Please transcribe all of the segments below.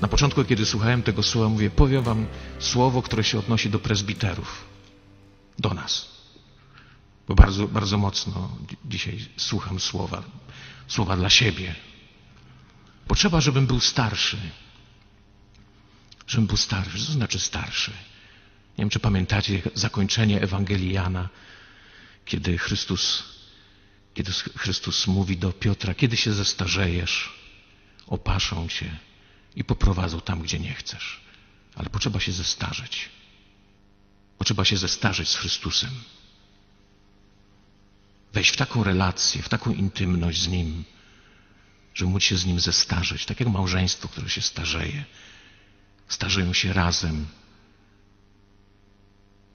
Na początku, kiedy słuchałem tego słowa, mówię, powiem wam słowo, które się odnosi do prezbiterów, do nas. Bo bardzo, bardzo mocno dzisiaj słucham słowa, słowa dla siebie. Potrzeba, żebym był starszy. Żebym był starszy. Co znaczy starszy? Nie wiem, czy pamiętacie zakończenie Ewangelii Jana, kiedy Chrystus, kiedy Chrystus mówi do Piotra, kiedy się zestarzejesz, opaszą cię i poprowadzą tam, gdzie nie chcesz. Ale potrzeba się zestarzeć. Potrzeba się zestarzeć z Chrystusem. Wejść w taką relację, w taką intymność z Nim, żeby móc się z Nim zestarzeć. Tak jak małżeństwo, które się starzeje. Starzeją się razem.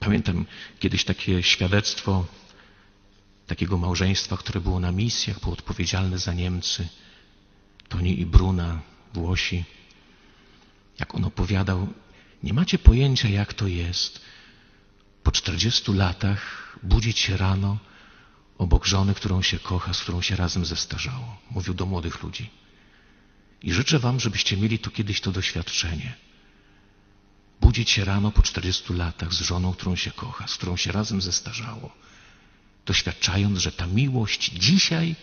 Pamiętam kiedyś takie świadectwo takiego małżeństwa, które było na misjach, było odpowiedzialne za Niemcy. Toni i Bruna, Włosi. Jak on opowiadał, nie macie pojęcia, jak to jest po 40 latach budzić się rano obok żony, którą się kocha, z którą się razem zestarzało. Mówił do młodych ludzi. I życzę wam, żebyście mieli to kiedyś to doświadczenie. Budzić się rano po 40 latach z żoną, którą się kocha, z którą się razem zestarzało. Doświadczając, że ta miłość dzisiaj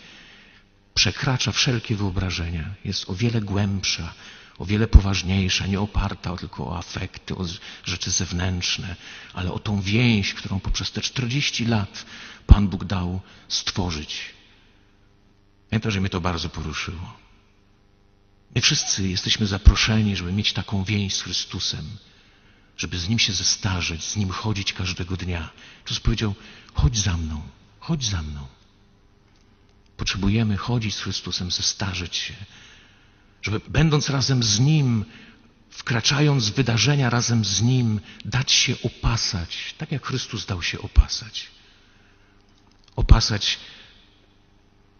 przekracza wszelkie wyobrażenia, jest o wiele głębsza, o wiele poważniejsza, nie oparta tylko o afekty, o rzeczy zewnętrzne, ale o tą więź, którą poprzez te 40 lat Pan Bóg dał stworzyć. Pamiętam, że mnie to bardzo poruszyło. My wszyscy jesteśmy zaproszeni, żeby mieć taką więź z Chrystusem, żeby z Nim się zestarzeć, z Nim chodzić każdego dnia. Jezus powiedział, chodź za mną, chodź za mną. Potrzebujemy chodzić z Chrystusem, zestarzeć się, żeby będąc razem z Nim, wkraczając w wydarzenia razem z Nim, dać się opasać, tak jak Chrystus dał się opasać. Opasać,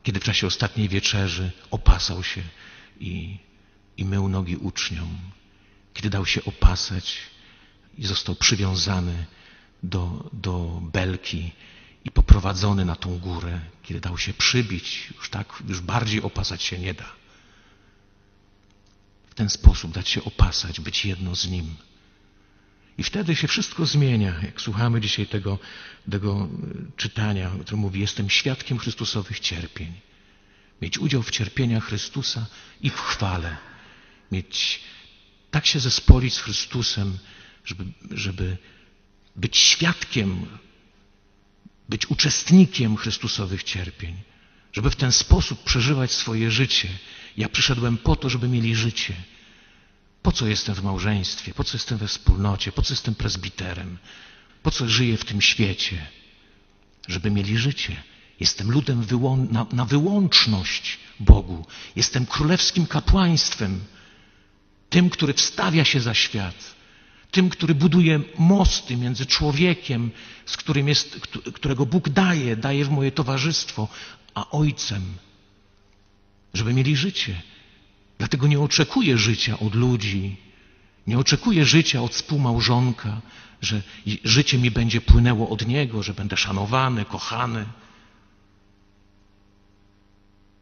kiedy w czasie ostatniej wieczerzy opasał się i, i mył nogi uczniom, kiedy dał się opasać i został przywiązany do, do belki i poprowadzony na tą górę, kiedy dał się przybić, już tak, już bardziej opasać się nie da. W ten sposób dać się opasać, być jedno z Nim. I wtedy się wszystko zmienia, jak słuchamy dzisiaj tego, tego czytania, które mówi, jestem świadkiem Chrystusowych cierpień. Mieć udział w cierpieniach Chrystusa i w chwale. Mieć, tak się zespolić z Chrystusem, żeby, żeby być świadkiem, być uczestnikiem Chrystusowych cierpień. Żeby w ten sposób przeżywać swoje życie. Ja przyszedłem po to, żeby mieli życie. Po co jestem w małżeństwie? Po co jestem we wspólnocie? Po co jestem prezbiterem? Po co żyję w tym świecie? Żeby mieli życie. Jestem ludem wyłą na, na wyłączność Bogu. Jestem królewskim kapłaństwem. Tym, który wstawia się za świat. Tym, który buduje mosty między człowiekiem, z którym jest, którego Bóg daje, daje w moje towarzystwo, a Ojcem. Żeby mieli życie. Dlatego nie oczekuję życia od ludzi, nie oczekuję życia od współmałżonka, że życie mi będzie płynęło od niego, że będę szanowany, kochany.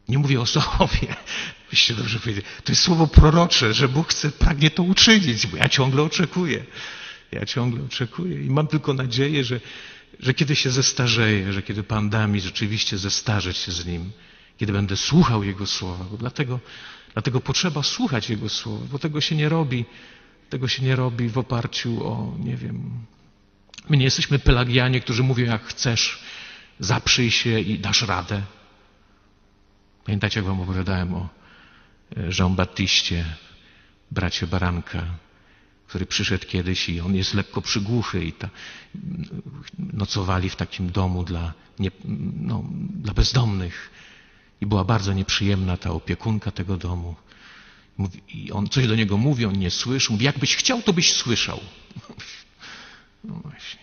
Nie mówię o sobie, byście dobrze powiedzieli. To jest słowo prorocze, że Bóg chce, pragnie to uczynić, bo ja ciągle oczekuję. Ja ciągle oczekuję i mam tylko nadzieję, że, że kiedy się zestarzeję, że kiedy Pan da mi rzeczywiście zestarzeć się z Nim, kiedy będę słuchał Jego słowa, bo dlatego Dlatego potrzeba słuchać Jego słowa, bo tego się nie robi, tego się nie robi w oparciu o, nie wiem, my nie jesteśmy pelagianie, którzy mówią jak chcesz, zaprzyj się i dasz radę. Pamiętacie, jak wam opowiadałem o e, Jean-Baptistie, bracie Baranka, który przyszedł kiedyś i on jest lekko przygłuchy i ta, nocowali w takim domu dla, nie, no, dla bezdomnych. I była bardzo nieprzyjemna ta opiekunka tego domu. I on coś do niego mówi, on nie słyszy. Mówi, jakbyś chciał, to byś słyszał. No właśnie.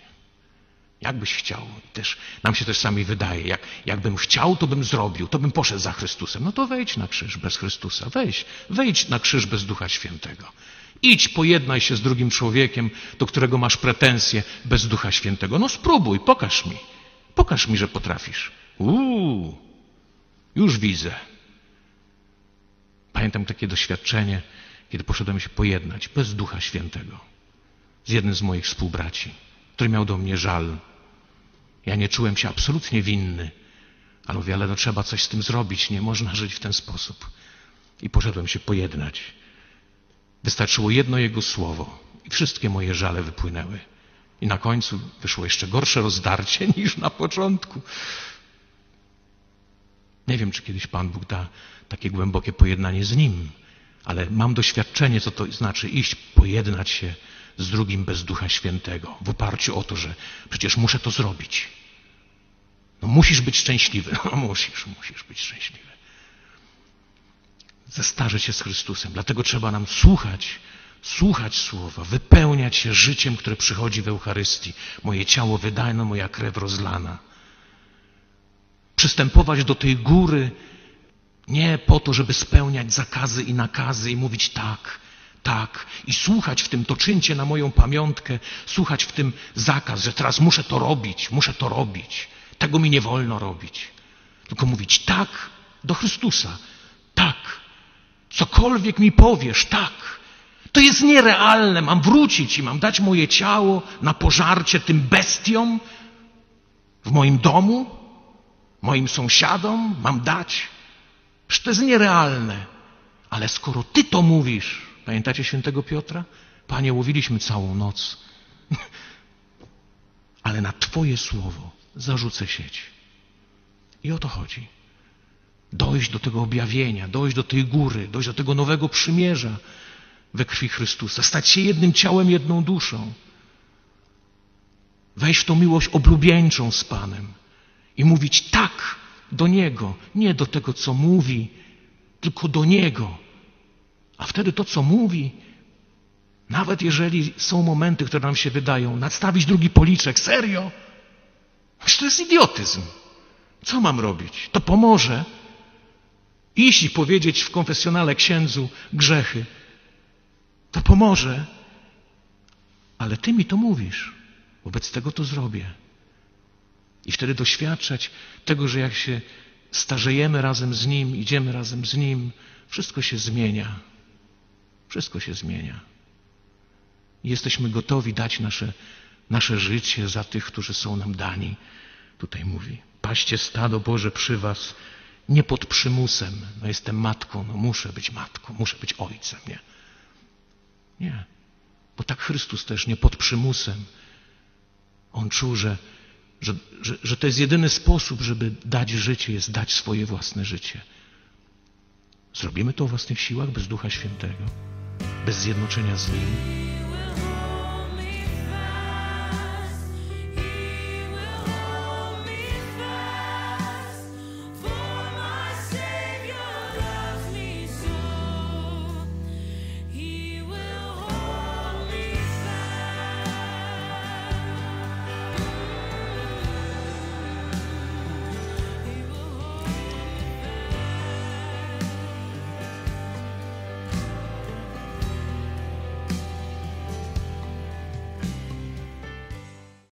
Jakbyś chciał. Też nam się też sami wydaje, jak, jakbym chciał, to bym zrobił, to bym poszedł za Chrystusem. No to wejdź na krzyż bez Chrystusa. Wejdź, wejdź na krzyż bez Ducha Świętego. Idź, pojednaj się z drugim człowiekiem, do którego masz pretensje bez Ducha Świętego. No spróbuj, pokaż mi. Pokaż mi, że potrafisz. Uuu. Już widzę. Pamiętam takie doświadczenie, kiedy poszedłem się pojednać bez Ducha Świętego z jednym z moich współbraci, który miał do mnie żal. Ja nie czułem się absolutnie winny, ale mówię, ale no trzeba coś z tym zrobić, nie można żyć w ten sposób. I poszedłem się pojednać. Wystarczyło jedno jego słowo i wszystkie moje żale wypłynęły. I na końcu wyszło jeszcze gorsze rozdarcie niż na początku. Nie wiem, czy kiedyś Pan Bóg da takie głębokie pojednanie z Nim, ale mam doświadczenie, co to znaczy iść, pojednać się z drugim bez Ducha Świętego, w oparciu o to, że przecież muszę to zrobić. No musisz być szczęśliwy. No musisz, musisz być szczęśliwy. Zestarzeć się z Chrystusem. Dlatego trzeba nam słuchać, słuchać Słowa, wypełniać się życiem, które przychodzi w Eucharystii. Moje ciało wydane, moja krew rozlana. Przystępować do tej góry nie po to, żeby spełniać zakazy i nakazy i mówić tak, tak i słuchać w tym, to czyńcie na moją pamiątkę, słuchać w tym zakaz, że teraz muszę to robić, muszę to robić, tego mi nie wolno robić. Tylko mówić tak do Chrystusa, tak, cokolwiek mi powiesz, tak. To jest nierealne, mam wrócić i mam dać moje ciało na pożarcie tym bestiom w moim domu, moim sąsiadom, mam dać. Przecież to jest nierealne. Ale skoro Ty to mówisz, Pamiętacie świętego Piotra? Panie, łowiliśmy całą noc, ale na Twoje słowo zarzucę sieć. I o to chodzi. Dojść do tego objawienia, dojść do tej góry, dojść do tego nowego przymierza we krwi Chrystusa, stać się jednym ciałem, jedną duszą. Wejść w tą miłość oblubieńczą z Panem i mówić tak do Niego, nie do tego, co mówi, tylko do Niego a wtedy to, co mówi, nawet jeżeli są momenty, które nam się wydają, nadstawić drugi policzek, serio? To jest idiotyzm. Co mam robić? To pomoże. Iść i powiedzieć w konfesjonale księdzu grzechy. To pomoże. Ale ty mi to mówisz. Wobec tego to zrobię. I wtedy doświadczać tego, że jak się starzejemy razem z Nim, idziemy razem z Nim, wszystko się zmienia. Wszystko się zmienia. Jesteśmy gotowi dać nasze, nasze życie za tych, którzy są nam dani. Tutaj mówi, paście stado Boże przy was, nie pod przymusem. No jestem matką, no muszę być matką, muszę być ojcem, nie? Nie. Bo tak Chrystus też nie pod przymusem. On czuł, że, że, że, że to jest jedyny sposób, żeby dać życie, jest dać swoje własne życie. Zrobimy to o własnych siłach bez Ducha Świętego bez zjednoczenia z Nim.